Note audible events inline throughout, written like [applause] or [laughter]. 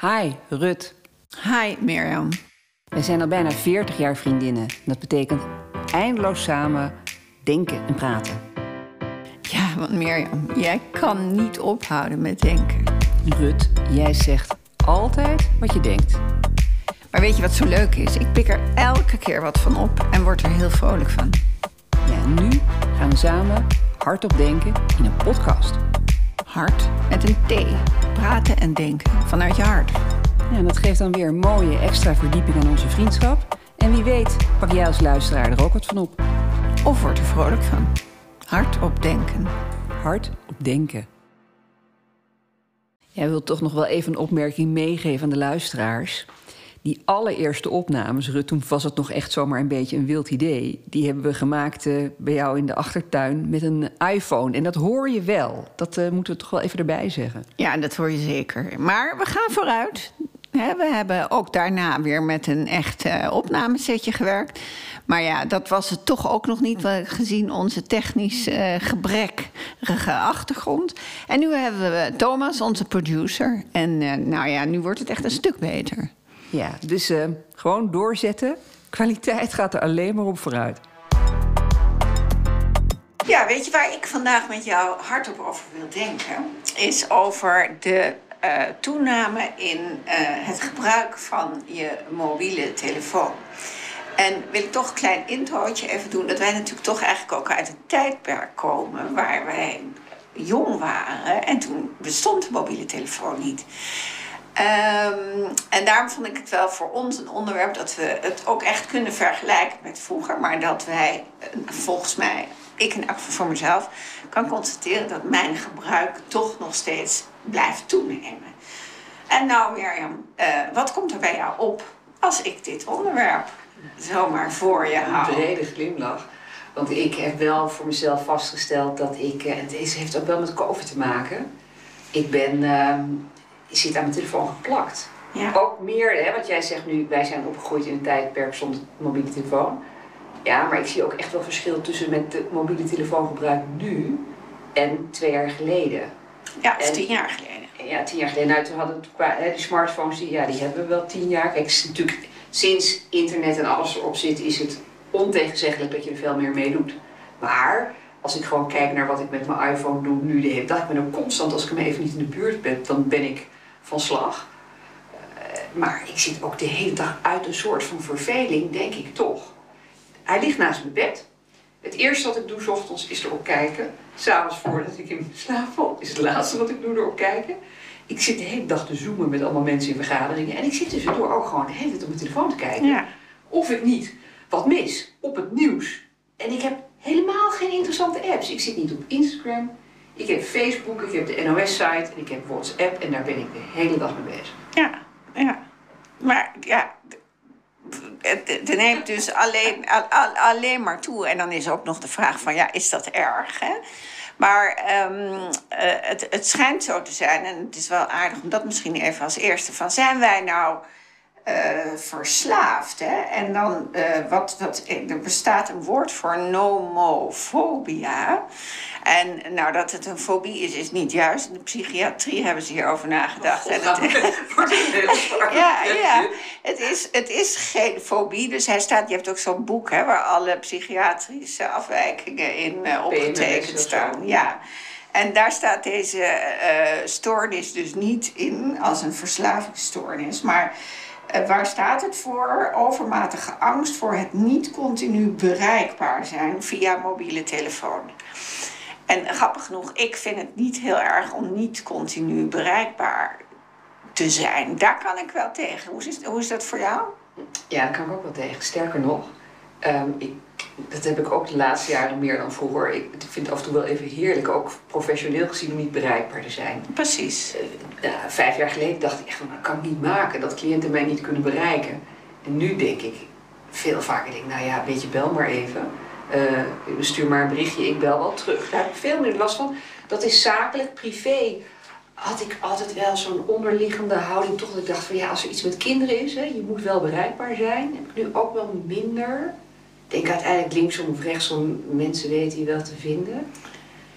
Hi, Rut. Hi, Mirjam. We zijn al bijna 40 jaar vriendinnen. Dat betekent eindeloos samen denken en praten. Ja, want Mirjam, jij kan niet ophouden met denken. Rut, jij zegt altijd wat je denkt. Maar weet je wat zo leuk is? Ik pik er elke keer wat van op en word er heel vrolijk van. Ja, nu gaan we samen hardop denken in een podcast. Hart met een T. Praten en denken vanuit je hart. Ja, en dat geeft dan weer een mooie extra verdieping aan onze vriendschap. En wie weet pak jij als luisteraar er ook wat van op. Of word er vrolijk van. Hard op denken. Hard op denken. Jij wilt toch nog wel even een opmerking meegeven aan de luisteraars. Die allereerste opnames, Rut, toen was het nog echt zomaar een beetje een wild idee. Die hebben we gemaakt eh, bij jou in de achtertuin met een iPhone. En dat hoor je wel. Dat eh, moeten we toch wel even erbij zeggen. Ja, dat hoor je zeker. Maar we gaan vooruit. We hebben ook daarna weer met een echt eh, opnamesetje gewerkt. Maar ja, dat was het toch ook nog niet, gezien onze technisch gebrekkige achtergrond. En nu hebben we Thomas, onze producer. En nou ja, nu wordt het echt een stuk beter. Ja, dus eh, gewoon doorzetten. Kwaliteit gaat er alleen maar op vooruit. Ja, weet je waar ik vandaag met jou hardop over wil denken? Is over de eh, toename in eh, het gebruik van je mobiele telefoon. En wil ik toch een klein introotje even doen. Dat wij natuurlijk toch eigenlijk ook uit een tijdperk komen waar wij jong waren. En toen bestond de mobiele telefoon niet. Ehm, en daarom vond ik het wel voor ons een onderwerp dat we het ook echt kunnen vergelijken met vroeger. Maar dat wij, eh, volgens mij, ik in elk geval voor mezelf, kan constateren dat mijn gebruik toch nog steeds blijft toenemen. En nou Mirjam, eh, wat komt er bij jou op als ik dit onderwerp zomaar voor je Een hou? brede glimlach. Want ik heb wel voor mezelf vastgesteld dat ik. eh, Het is, heeft ook wel met COVID te maken. Ik ben. ehm, zit aan mijn telefoon geplakt. Ja. Ook meer, hè, want jij zegt nu, wij zijn opgegroeid in een tijdperk zonder mobiele telefoon. Ja, maar ik zie ook echt wel verschil tussen met de mobiele telefoongebruik nu en twee jaar geleden. Ja, dat is En- tien jaar geleden. Ja, tien jaar geleden. Nou, toen hadden we qua, hè, die smartphones, die, ja, die hebben we wel tien jaar. Kijk, natuurlijk, sinds internet en alles erop zit, is het ontegenzeggelijk dat je er veel meer mee doet. Maar als ik gewoon kijk naar wat ik met mijn iPhone doe nu de hele dag, ik ben ook constant, als ik hem even niet in de buurt ben, dan ben ik van slag. Eh, maar ik zit ook de hele dag uit een soort van verveling, denk ik toch. Hij ligt naast mijn bed. Het eerste wat ik doe 's ochtends is erop kijken. S'avonds voordat ik in slaap val, is het laatste wat ik doe erop kijken. Ik zit de hele dag te zoomen met allemaal mensen in vergaderingen. En ik zit tussendoor ook gewoon de hele tijd op mijn telefoon te kijken. Ja. Of ik niet wat mis op het nieuws. En ik heb helemaal geen interessante apps. Ik zit niet op Instagram. Ik heb Facebook, ik heb de NOS-site en ik heb WhatsApp. En daar ben ik de hele dag mee bezig. Ja, ja. Maar ja, het, neemt dus alleen, al- al- alleen maar toe. En dan is ook nog de vraag van, ja, is dat erg? Hè? Maar ehm, eh, het, het schijnt zo te zijn, en het is wel aardig om dat misschien even als eerste van, zijn wij nou eh, verslaafd? Hè? En dan, eh, wat, wat, er bestaat een woord voor nomofobia. En nou, dat het een fobie is, is niet juist. In de psychiatrie hebben ze hierover nagedacht. En het, [laughs] [laughs] ja, ja. Het is, het is geen fobie. Dus hij staat, je hebt ook zo'n boek hè, waar alle psychiatrische afwijkingen in eh, opgetekend staan. Ja. En daar staat deze eh, stoornis dus niet in als een verslavingsstoornis. Maar eh, waar staat het voor? Overmatige angst voor het niet continu bereikbaar zijn via mobiele telefoon. En grappig genoeg, ik vind het niet heel erg om niet continu bereikbaar te zijn. Daar kan ik wel tegen. Hoe is, hoe is dat voor jou? Ja, daar kan ik ook wel tegen. Sterker nog, ehm, ik, dat heb ik ook de laatste jaren meer dan vroeger. Ik vind het af en toe wel even heerlijk, ook professioneel gezien, om niet bereikbaar te zijn. Precies. Eh, vijf jaar geleden dacht ik echt van, dat kan ik niet maken, dat cliënten mij niet kunnen bereiken. En nu denk ik veel vaker, denk, nou ja, weet je, bel maar even. Eh, stuur maar een berichtje, ik bel wel terug. Daar heb ik veel meer last van. Dat is zakelijk, privé. Had ik altijd wel zo'n onderliggende houding, toch dat ik dacht van ja, als er iets met kinderen is, hè, je moet wel bereikbaar zijn. Heb ik nu ook wel minder. Ik denk uiteindelijk linksom of rechtsom, mensen weten je wel te vinden.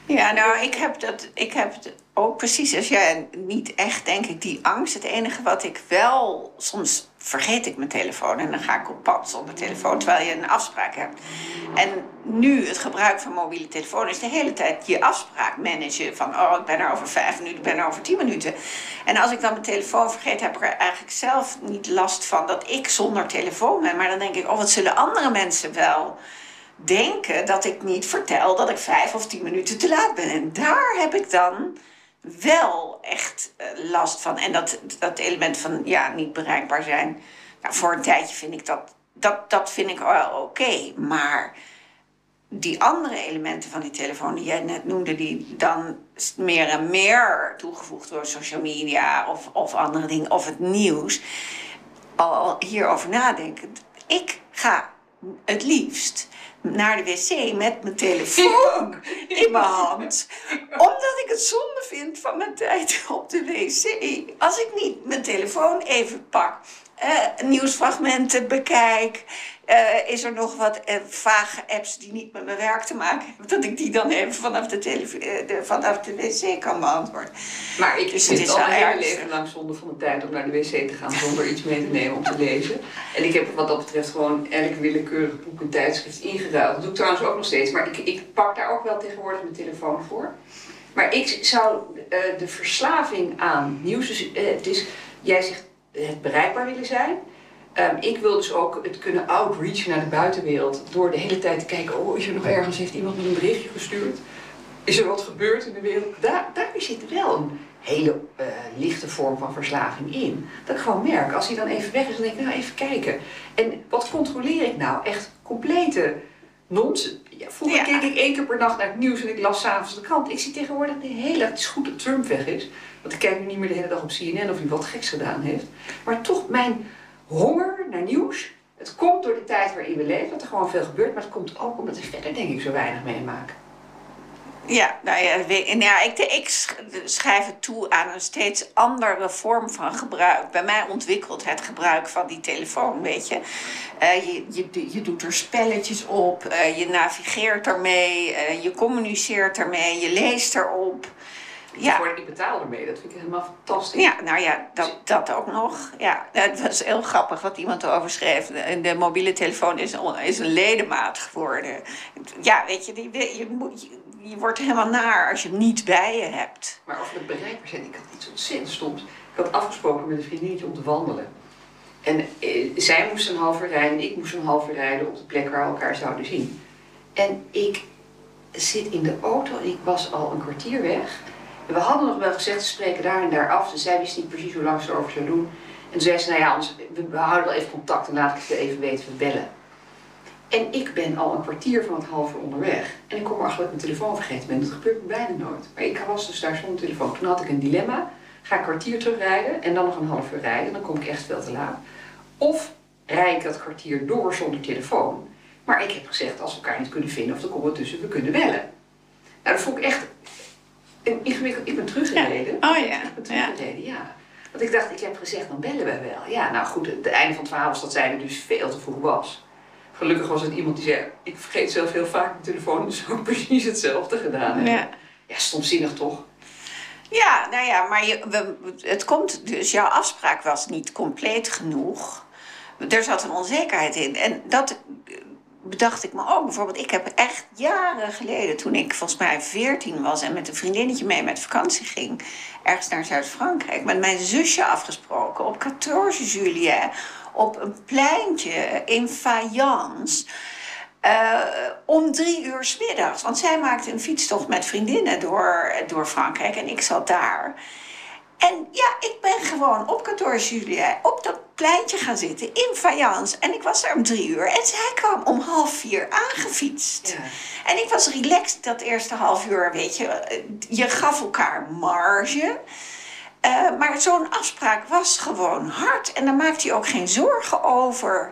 Ja, nou, ik heb, dat, ik heb het ook precies als jij niet echt, denk ik, die angst. Het enige wat ik wel, soms vergeet ik mijn telefoon en dan ga ik op pad zonder telefoon, terwijl je een afspraak hebt. En nu het gebruik van mobiele telefoon is de hele tijd je afspraak managen. Van, oh, ik ben er over vijf minuten, ik ben er over tien minuten. En als ik dan mijn telefoon vergeet, heb ik er eigenlijk zelf niet last van dat ik zonder telefoon ben. Maar dan denk ik, oh, wat zullen andere mensen wel denken dat ik niet vertel dat ik vijf of tien minuten te laat ben. En daar heb ik dan wel echt eh, last van. En dat, dat element van ja, niet bereikbaar zijn. Nou, voor een tijdje vind ik dat, dat, dat vind ik wel oké. Maar die andere elementen van die telefoon die jij net noemde, die dan meer en meer toegevoegd door social media of, of andere dingen, of het nieuws, al hierover nadenken. Ik ga het liefst naar de wc met mijn telefoon in mijn hand. Omdat ik het zonde vind van mijn tijd op de wc. Als ik niet mijn telefoon even pak, uh, nieuwsfragmenten bekijk, uh, is er nog wat uh, vage apps die niet met mijn werk te maken hebben, dat ik die dan even vanaf de, de, vanaf de wc kan beantwoorden. Maar ik dus vind het al een heel leven lang zonde van de tijd om naar de wc te gaan zonder iets mee te nemen om te lezen. En ik heb wat dat betreft gewoon elk willekeurig boek en tijdschrift ingeruild. Dat doe ik trouwens ook nog steeds, maar ik, ik pak daar ook wel tegenwoordig mijn telefoon voor. Maar ik zou uh, de verslaving aan nieuws, dus, het is, jij zegt het bereikbaar willen zijn. Um, ik wil dus ook het kunnen outreachen naar de buitenwereld. Door de hele tijd te kijken, oh is er nog ergens, heeft iemand me een berichtje gestuurd? Is er wat gebeurd in de wereld? Daar, daar zit wel een hele uh, lichte vorm van verslaving in. Dat ik gewoon merk, als hij dan even weg is, dan denk ik, nou even kijken. En wat controleer ik nou? Echt complete nonsens. Ja, vroeger ja. keek ik één keer per nacht naar het nieuws en ik las s'avonds de krant. Ik zie tegenwoordig de hele Het is goed dat Trump weg is. Want ik kijk nu niet meer de hele dag op CNN of hij wat geks gedaan heeft. Maar toch mijn honger naar nieuws. Het komt door de tijd waarin we leven, dat er gewoon veel gebeurt. Maar het komt ook omdat we verder denk ik zo weinig meemaken. Ja, nou ja, ja ik, ik schrijf het toe aan een steeds andere vorm van gebruik. Bij mij ontwikkelt het gebruik van die telefoon, weet je. Uh, je, je, je doet er spelletjes op, uh, je navigeert ermee, uh, je communiceert ermee, je leest erop. Ja. Ik betaal ermee, dat vind ik helemaal fantastisch. Ja, nou ja, dat, dat ook nog. Ja, het was heel grappig wat iemand erover schreef. De, de mobiele telefoon is, is een ledemaat geworden. Ja, weet je, die, je, je, je wordt helemaal naar als je hem niet bij je hebt. Maar over het bereikbaar zijn, ik had iets ontzettend stoms. Ik had afgesproken met een vriendinnetje om te wandelen. En eh, zij moest een uur rijden en ik moest een uur rijden op de plek waar we elkaar zouden zien. En ik zit in de auto en ik was al een kwartier weg. We hadden nog wel gezegd, we spreken daar en daar af. Dus zij wist niet precies hoe lang ze erover zou doen. En toen zei ze, nou ja, we houden wel even contact en laat ik het even weten, we bellen. En ik ben al een kwartier van het half uur onderweg. En ik kom ik mijn telefoon vergeten ben. Dat gebeurt bijna nooit. Maar ik was dus daar zonder telefoon. Toen had ik een dilemma. Ga ik een kwartier terugrijden en dan nog een half uur rijden. Dan kom ik echt veel te laat. Of rijd ik dat kwartier door zonder telefoon. Maar ik heb gezegd, als we elkaar niet kunnen vinden of komen we tussen, we kunnen bellen. Nou, dat vond ik echt ingewikkeld. Ik ben teruggereden. Ja. Oh ja. Ik ben teruggereden, ja. ja. Want ik dacht, ik heb gezegd, dan bellen we wel. Ja, nou goed, het einde van het verhaal was dat zij er dus veel te vroeg was. Gelukkig was het iemand die zei, ik vergeet zelf heel vaak mijn telefoon, dus ook precies hetzelfde gedaan. Ja. ja, stomzinnig toch? Ja, nou ja, maar je, we, het komt dus, jouw afspraak was niet compleet genoeg. Er zat een onzekerheid in. En dat bedacht ik me ook. Bijvoorbeeld, ik heb echt jaren geleden, toen ik volgens mij 14 was en met een vriendinnetje mee met vakantie ging, ergens naar Zuid-Frankrijk, met mijn zusje afgesproken op 14 juli op een pleintje in Fayence. Uh, om drie uur s middags. Want zij maakte een fietstocht met vriendinnen door, door Frankrijk en ik zat daar. En ja, ik ben gewoon op kantoor Julia op dat pleintje gaan zitten in Fayence. En ik was daar om drie uur. En zij kwam om half vier aangefietst. Ja. En ik was relaxed dat eerste half uur, weet je. Je gaf elkaar marge. Uh, maar zo'n afspraak was gewoon hard. En daar maakte hij ook geen zorgen over.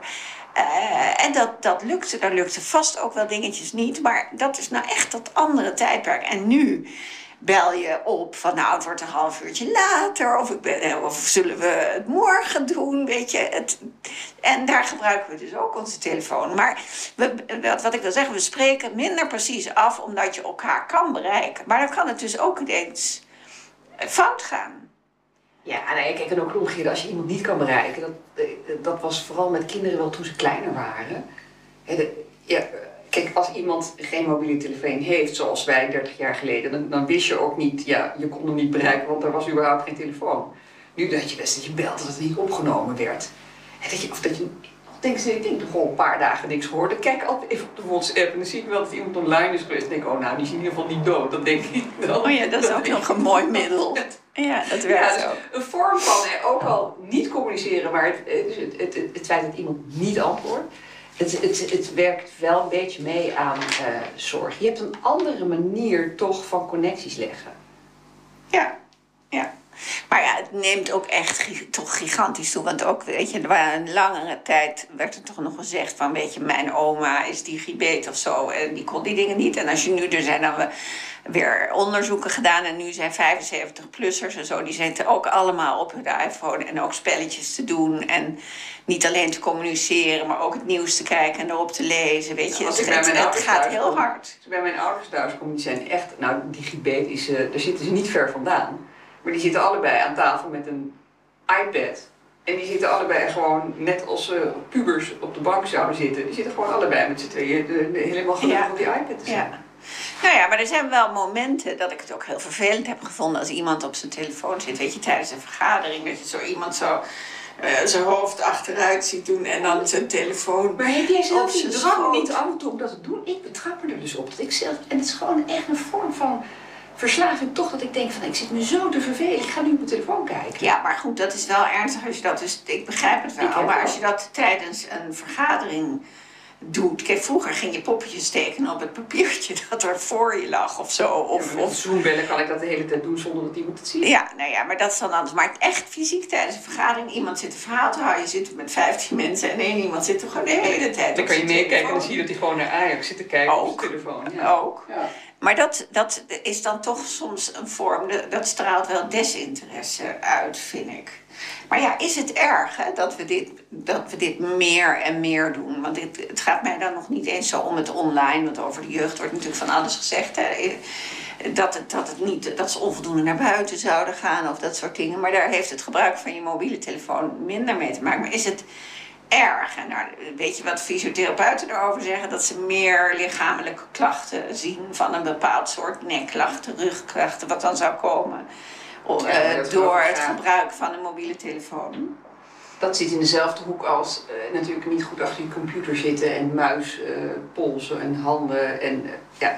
Uh, en dat, dat lukte. Daar lukte vast ook wel dingetjes niet. Maar dat is nou echt dat andere tijdperk. En nu bel je op van nou, het wordt een half uurtje later. Of, ben, of zullen we het morgen doen, weet je. Het, en daar gebruiken we dus ook onze telefoon. Maar we, wat, wat ik wil zeggen, we spreken minder precies af omdat je elkaar kan bereiken. Maar dan kan het dus ook ineens fout gaan. Ja, nee, kijk, en ook omgekeerd, als je iemand niet kan bereiken, dat, eh, dat was vooral met kinderen wel toen ze kleiner waren. Ja, kijk, als iemand geen mobiele telefoon heeft, zoals wij 30 jaar geleden, dan, dan wist je ook niet, ja, je kon hem niet bereiken, want er was überhaupt geen telefoon. Nu dat je best dat je belt dat het niet opgenomen werd. En dat je, of dat je, denk ik denk gewoon een paar dagen niks gehoord. Dan kijk altijd even op de WhatsApp en dan zie ik wel dat iemand online is geweest. Dan denk ik, oh nou, die is in ieder geval niet dood. Dat denk ik dan. Oh ja, dat is ook nog een mooi middel. [laughs] Ja, dat Ja, werkt dus ook. een vorm van hè, ook al niet communiceren, maar het, het, het, het, het feit dat iemand niet antwoordt, het, het, het werkt wel een beetje mee aan eh, zorg. Je hebt een andere manier toch van connecties leggen. Ja, ja. Maar ja, het neemt ook echt toch gigantisch toe. Want ook, weet je, er waren een langere tijd werd er toch nog gezegd van, weet je, mijn oma is digibet of zo. En die kon die dingen niet. En als je nu, er zijn dan we- weer onderzoeken gedaan. En nu zijn 75-plussers en zo, die zitten ook allemaal op hun iPhone. En ook spelletjes te doen. En niet alleen te communiceren, maar ook het nieuws te kijken en erop te lezen. Weet je, Als het, ik bij het, gaat heel kom, hard. Als ik bij mijn ouders thuis kom, die zijn echt, nou digibet is, eh daar zitten ze niet ver vandaan. Maar die zitten allebei aan tafel met een iPad. En die zitten allebei gewoon, net als eh, pubers op de bank zouden zitten, die zitten gewoon allebei met z'n tweeën de- helemaal gelukkig Ja. op die iPad te zijn. Ja. Nou ja, maar er zijn wel momenten dat ik het ook heel vervelend heb gevonden als iemand op zijn telefoon zit. Weet je, tijdens een vergadering, dat je zo iemand zo eh, zijn hoofd achteruit ziet doen en dan zijn telefoon. Maar heb jij zelf die drang niet af en toe om dat te doen? Ik betrap er dus op. Dat ik zelf, en het is gewoon echt een vorm van verslaving toch dat ik denk van ik zit me zo te vervelen. Ik ga nu op mijn telefoon kijken. Ja, maar goed, dat is wel ernstig als je dat dus. Ik begrijp het wel, maar als je dat tijdens een vergadering doet. Kijk, vroeger ging je poppetjes tekenen op het papiertje [laughs] dat er voor je lag of zo. Of, Of, of of zoombellen kan ik dat de hele tijd doen zonder dat iemand het ziet. Ja, nou ja, maar dat is dan anders. Maar echt fysiek tijdens een vergadering, iemand zit een verhaal te houden, je zit met 15 mensen en één iemand zit er gewoon de hele tijd Dan op kan je meekijken en dan zie je dat hij gewoon naar Ajax zit te kijken op Ook. zijn telefoon. Ja. Ook. Ja. Maar dat, dat is dan toch soms een vorm, dat straalt wel desinteresse uit, vind ik. Maar ja, is het erg hè, dat, we dit, dat we dit meer en meer doen? Want dit, het gaat mij dan nog niet eens zo om het online, want over de jeugd wordt natuurlijk van alles gezegd. Hè. Dat, het, dat, het niet, dat ze onvoldoende naar buiten zouden gaan of dat soort dingen. Maar daar heeft het gebruik van je mobiele telefoon minder mee te maken. Maar is het erg? En weet je wat fysiotherapeuten erover zeggen? Dat ze meer lichamelijke klachten zien van een bepaald soort nekklachten, rugklachten, wat dan zou komen. Ja, eh, door het gebruik van een mobiele telefoon. Dat zit in dezelfde hoek als eh, natuurlijk niet goed achter je computer zitten en muis, eh, polsen en handen en ja,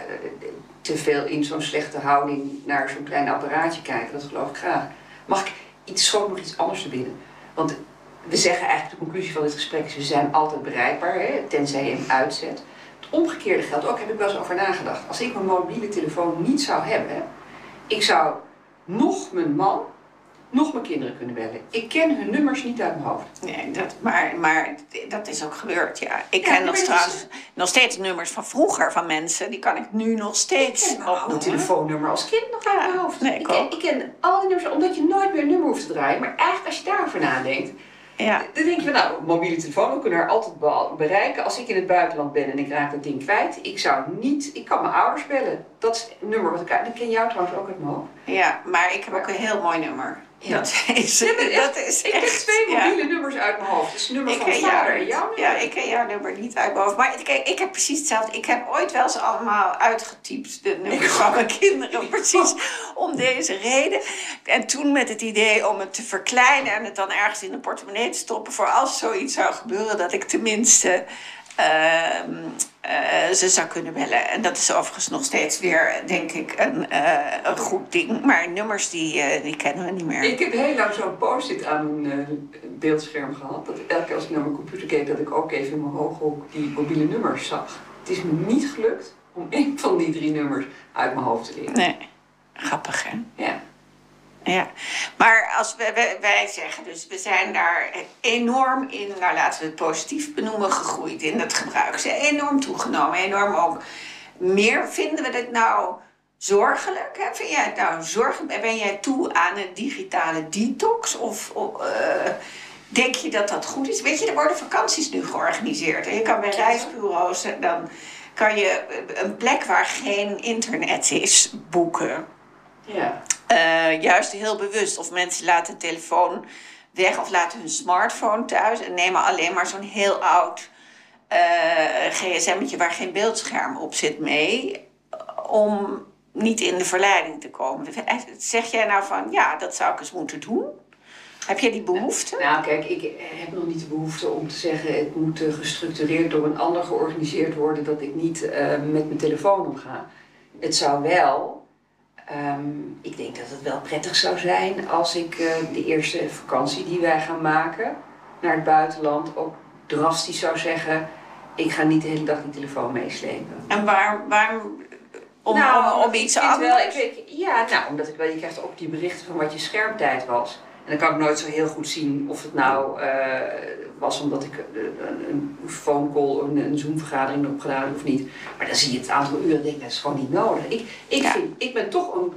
te veel in zo'n slechte houding naar zo'n klein apparaatje kijken. Dat geloof ik graag. Mag ik iets schoon nog iets anders te binnen? Want we zeggen eigenlijk de conclusie van dit gesprek is we zijn altijd bereikbaar, hè, tenzij je hem uitzet. Het omgekeerde geldt ook, heb ik wel eens over nagedacht. Als ik mijn mobiele telefoon niet zou hebben, ik zou nog mijn man, nog mijn kinderen kunnen bellen. Ik ken hun nummers niet uit mijn hoofd. Nee, dat, maar, maar dat is ook gebeurd, ja. Ik Ja, ken nog, trouwens, nog steeds nummers van vroeger van mensen. Die kan ik nu nog steeds Ik ken mijn telefoonnummer als kind nog uit mijn hoofd. nee, ik ik, ken, ik ken al die nummers, omdat je nooit meer een nummer hoeft te draaien. Maar eigenlijk als je daarover nadenkt, Ja, dan denk je van nou, mobiele telefoon, we kunnen haar altijd be- bereiken. Als ik in het buitenland ben en ik raak dat ding kwijt, ik zou niet, ik kan mijn ouders bellen. Dat is het nummer wat ik dat ken jou trouwens ook uit mijn hoofd. ja, maar ik heb ook een heel mooi nummer. Ja. Dat is, Ja, maar echt, dat is Ik echt, twee ja. mobiele nummers uit mijn hoofd. Dus het nummer Ik van vader en jouw nummer. ja, ik ken jouw nummer niet uit mijn hoofd. Maar kijk, ik heb precies hetzelfde. Ik heb ooit wel eens allemaal uitgetypt, de nummers Ik [laughs] van mijn kinderen. Precies om deze reden. En toen met het idee om het te verkleinen en het dan ergens in de portemonnee te stoppen. Voor als zoiets zou gebeuren, dat ik tenminste ehm, eh, ze zou kunnen bellen. En dat is overigens nog steeds weer, denk ik, een, eh, een goed ding. Maar nummers, die, eh, die kennen we niet meer. Ik heb heel lang zo'n post-it aan mijn beeldscherm gehad. Dat elke keer als ik naar mijn computer keek, dat ik ook even in mijn hooghoek die mobiele nummers zag. Het is me niet gelukt om één van die drie nummers uit mijn hoofd te leren. Nee, grappig hè? Ja. Ja, maar als we, wij zeggen dus, we zijn daar enorm in, nou laten we het positief benoemen, gegroeid in het gebruik. Ze enorm toegenomen, enorm ook. Meer vinden we dit nou zorgelijk? Hè? Vind jij het nou zorgelijk? Ben jij toe aan een digitale detox? Of, of eh, denk je dat dat goed is? Weet je, er worden vakanties nu georganiseerd. En je kan bij reisbureaus, en dan kan je een plek waar geen internet is boeken. Ja. Eh, juist heel bewust. Of mensen laten de telefoon weg of laten hun smartphone thuis en nemen alleen maar zo'n heel oud uh, gsm'tje waar geen beeldscherm op zit mee. Om niet in de verleiding te komen. Zeg jij nou van ja, dat zou ik eens moeten doen? Heb jij die behoefte? Nou, kijk, ik heb nog niet de behoefte om te zeggen: het moet eh, gestructureerd door een ander georganiseerd worden, dat ik niet uh, met mijn telefoon omga. Het zou wel, um, ik denk dat het wel prettig zou zijn als ik uh, de eerste vakantie die wij gaan maken naar het buitenland ook drastisch zou zeggen: ik ga niet de hele dag die telefoon meeslepen. En waar, waar om, nou, om, om iets anders? Wel, ik ja, nou, omdat ik wel, je krijgt ook die berichten van wat je schermtijd was. En dan kan ik nooit zo heel goed zien of het nou uh, was omdat ik uh, een, een phone call, een, een Zoom-vergadering heb gedaan of niet. Maar dan zie je het aantal uren en denk ik, dat is gewoon niet nodig. Ik, ik, Ja. vind, ik ben toch een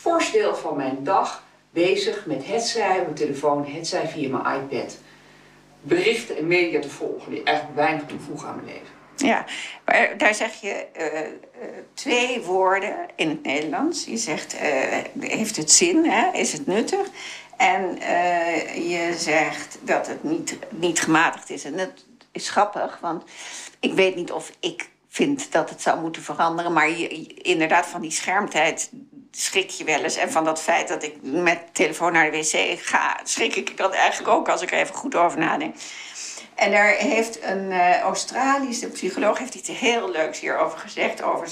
fors deel van mijn dag bezig met hetzij op mijn telefoon, hetzij via mijn iPad. Berichten en media te volgen die eigenlijk weinig toevoegen aan mijn leven. Ja, maar daar zeg je eh, eh, twee woorden in het Nederlands. Je zegt, eh, heeft het zin, hè? is het nuttig? En eh, je zegt dat het niet, niet gematigd is. En dat is grappig, want ik weet niet of ik vind dat het zou moeten veranderen. Maar inderdaad, van die schermtijd schrik je wel eens. En van dat feit dat ik met telefoon naar de wc ga, schrik ik dat eigenlijk ook als ik er even goed over nadenk. En daar heeft een eh, Australische psycholoog heeft iets heel leuks hierover gezegd. Over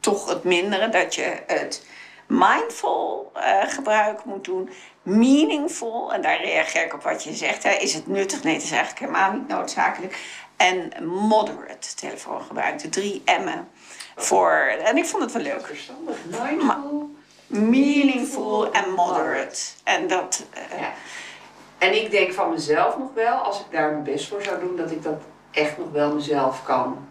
toch het mindere. Dat je het mindful eh, gebruik moet doen. Meaningful. En daar reageer ik op wat je zegt. Hè. Is het nuttig? Nee, het is eigenlijk helemaal niet noodzakelijk. En moderate telefoongebruik. De drie M'en. Voor, en ik vond het wel leuk. Verstandig, mindful. Meaningful en moderate. En dat... eh, Ja. En ik denk van mezelf nog wel, als ik daar mijn best voor zou doen, dat ik dat echt nog wel mezelf kan.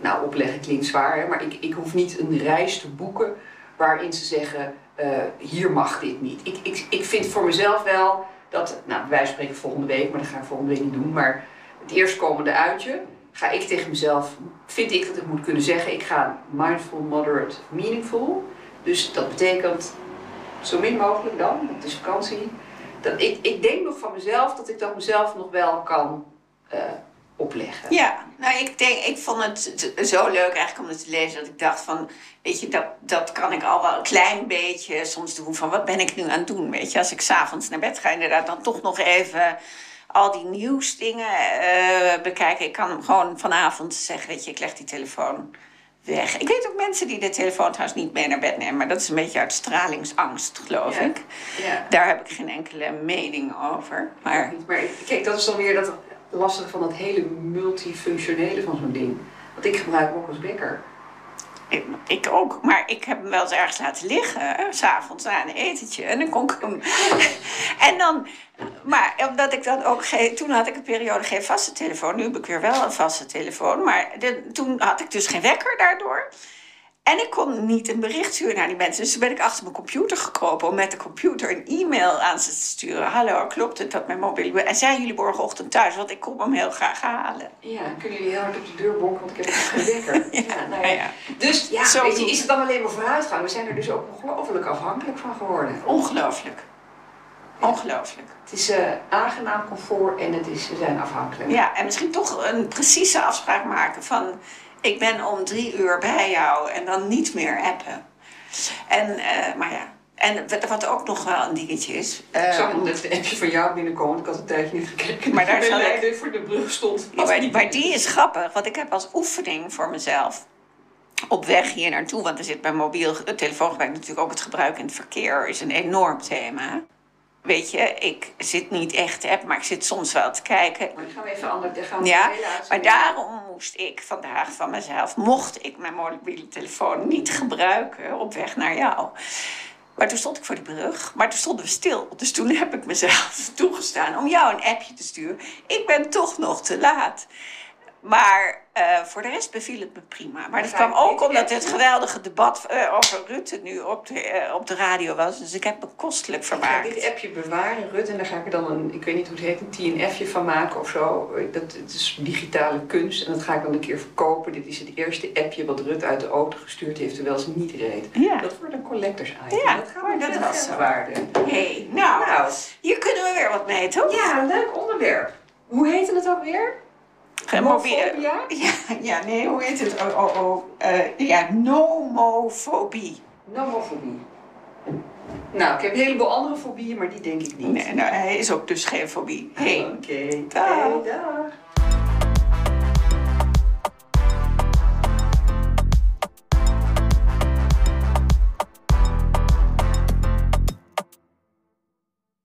Nou, opleggen klinkt zwaar, hè, maar ik, ik hoef niet een reis te boeken waarin ze zeggen: eh, hier mag dit niet. Ik, ik, ik vind voor mezelf wel dat, nou, wij spreken volgende week, maar dat ga ik volgende week niet doen. Maar het eerstkomende uitje ga ik tegen mezelf, vind ik dat ik moet kunnen zeggen: ik ga mindful, moderate, meaningful. Dus dat betekent zo min mogelijk dan, het is vakantie. Dat ik, ik denk nog van mezelf dat ik dat mezelf nog wel kan eh, opleggen. Ja, nou ik denk, ik vond het zo leuk eigenlijk om het te lezen dat ik dacht van, weet je, dat, dat kan ik al wel een klein beetje soms doen van wat ben ik nu aan het doen, weet je. Als ik s'avonds naar bed ga inderdaad dan toch nog even al die nieuwsdingen eh bekijken. Ik kan hem gewoon vanavond zeggen, weet je, ik leg die telefoon weg. Ik weet ook mensen die de telefoon trouwens niet mee naar bed nemen, maar dat is een beetje uit stralingsangst, geloof Ja. ik. Ja. Daar heb ik geen enkele mening over, maar... Maar kijk, dat is dan weer dat lastige van dat hele multifunctionele van zo'n ding. Want ik gebruik ook als wekker. Ik, ik ook, maar ik heb hem wel eens ergens laten liggen, s'avonds na een etentje. En dan kon ik hem. [laughs] en dan, maar omdat ik dan ook geen. Toen had ik een periode geen vaste telefoon. Nu heb ik weer wel een vaste telefoon. Maar toen had ik dus geen wekker daardoor. En ik kon niet een bericht sturen naar die mensen. Dus toen ben ik achter mijn computer gekropen om met de computer een e-mail aan ze te sturen. Hallo, klopt het dat mijn mobiele. En zijn jullie morgenochtend thuis? Want ik kom hem heel graag halen. Ja, kunnen jullie heel hard op de deur bonken, want ik heb geen wekker. [laughs] ja, nou ja. Dus ja, Zo weet je, is het dan alleen maar vooruitgang? We zijn er dus ook ongelooflijk afhankelijk van geworden. Ongelooflijk. Ongelooflijk. Het is eh, aangenaam comfort en het is, we zijn afhankelijk. Ja, en misschien toch een precieze afspraak maken van... ik ben om drie uur bij jou en dan niet meer appen. En, eh, maar ja, en wat- ook nog wel een dingetje is... eh, Ik zag net een appje van jou binnenkomen, ik had een tijdje niet gekeken. Maar daar ik- voor de brug stond. Ja, maar, maar die is grappig, want ik heb als oefening voor mezelf op weg hier naartoe, want er zit bij mobiel telefoongebruik natuurlijk ook het gebruik in het verkeer is een enorm thema. Weet je, ik zit niet echt app, maar ik zit soms wel te kijken. Maar dan gaan we even anders. Gaan we Ja, maar daarom moest ik vandaag van mezelf, mocht ik mijn mobiele telefoon niet gebruiken op weg naar jou. Maar toen stond ik voor de brug, maar toen stonden we stil. Dus toen heb ik mezelf [laughs] toegestaan om jou een appje te sturen. Ik ben toch nog te laat. Maar eh, voor de rest beviel het me prima. Maar dat kwam ook omdat het geweldige debat eh, over Rutte nu op de, eh, op de radio was. Dus ik heb me kostelijk Ik ga vermaakt. dit appje bewaren, Rut, en daar ga ik er dan een, ik weet niet hoe het heet, een TNFje van maken of zo. Dat, het is digitale kunst en dat ga ik dan een keer verkopen. Dit is het eerste appje wat Rut uit de auto gestuurd heeft terwijl ze niet reed. Ja. Dat wordt een collectors item. Ja, dat was geld zo. waarde. hey, nou, Nou, hier kunnen we weer wat mee, toch? ja, een leuk onderwerp. Hoe heette het ook weer? Homofobia? [laughs] Ja, ja, nee, hoe heet het? Oh, oh, oh. eh, ja, nomofobie. Nomofobie. Nou, ik heb een heleboel andere fobieën, maar die denk ik niet. Nee, nou, hij is ook dus geen fobie. Hey. Oké, Dag. Oké, dag.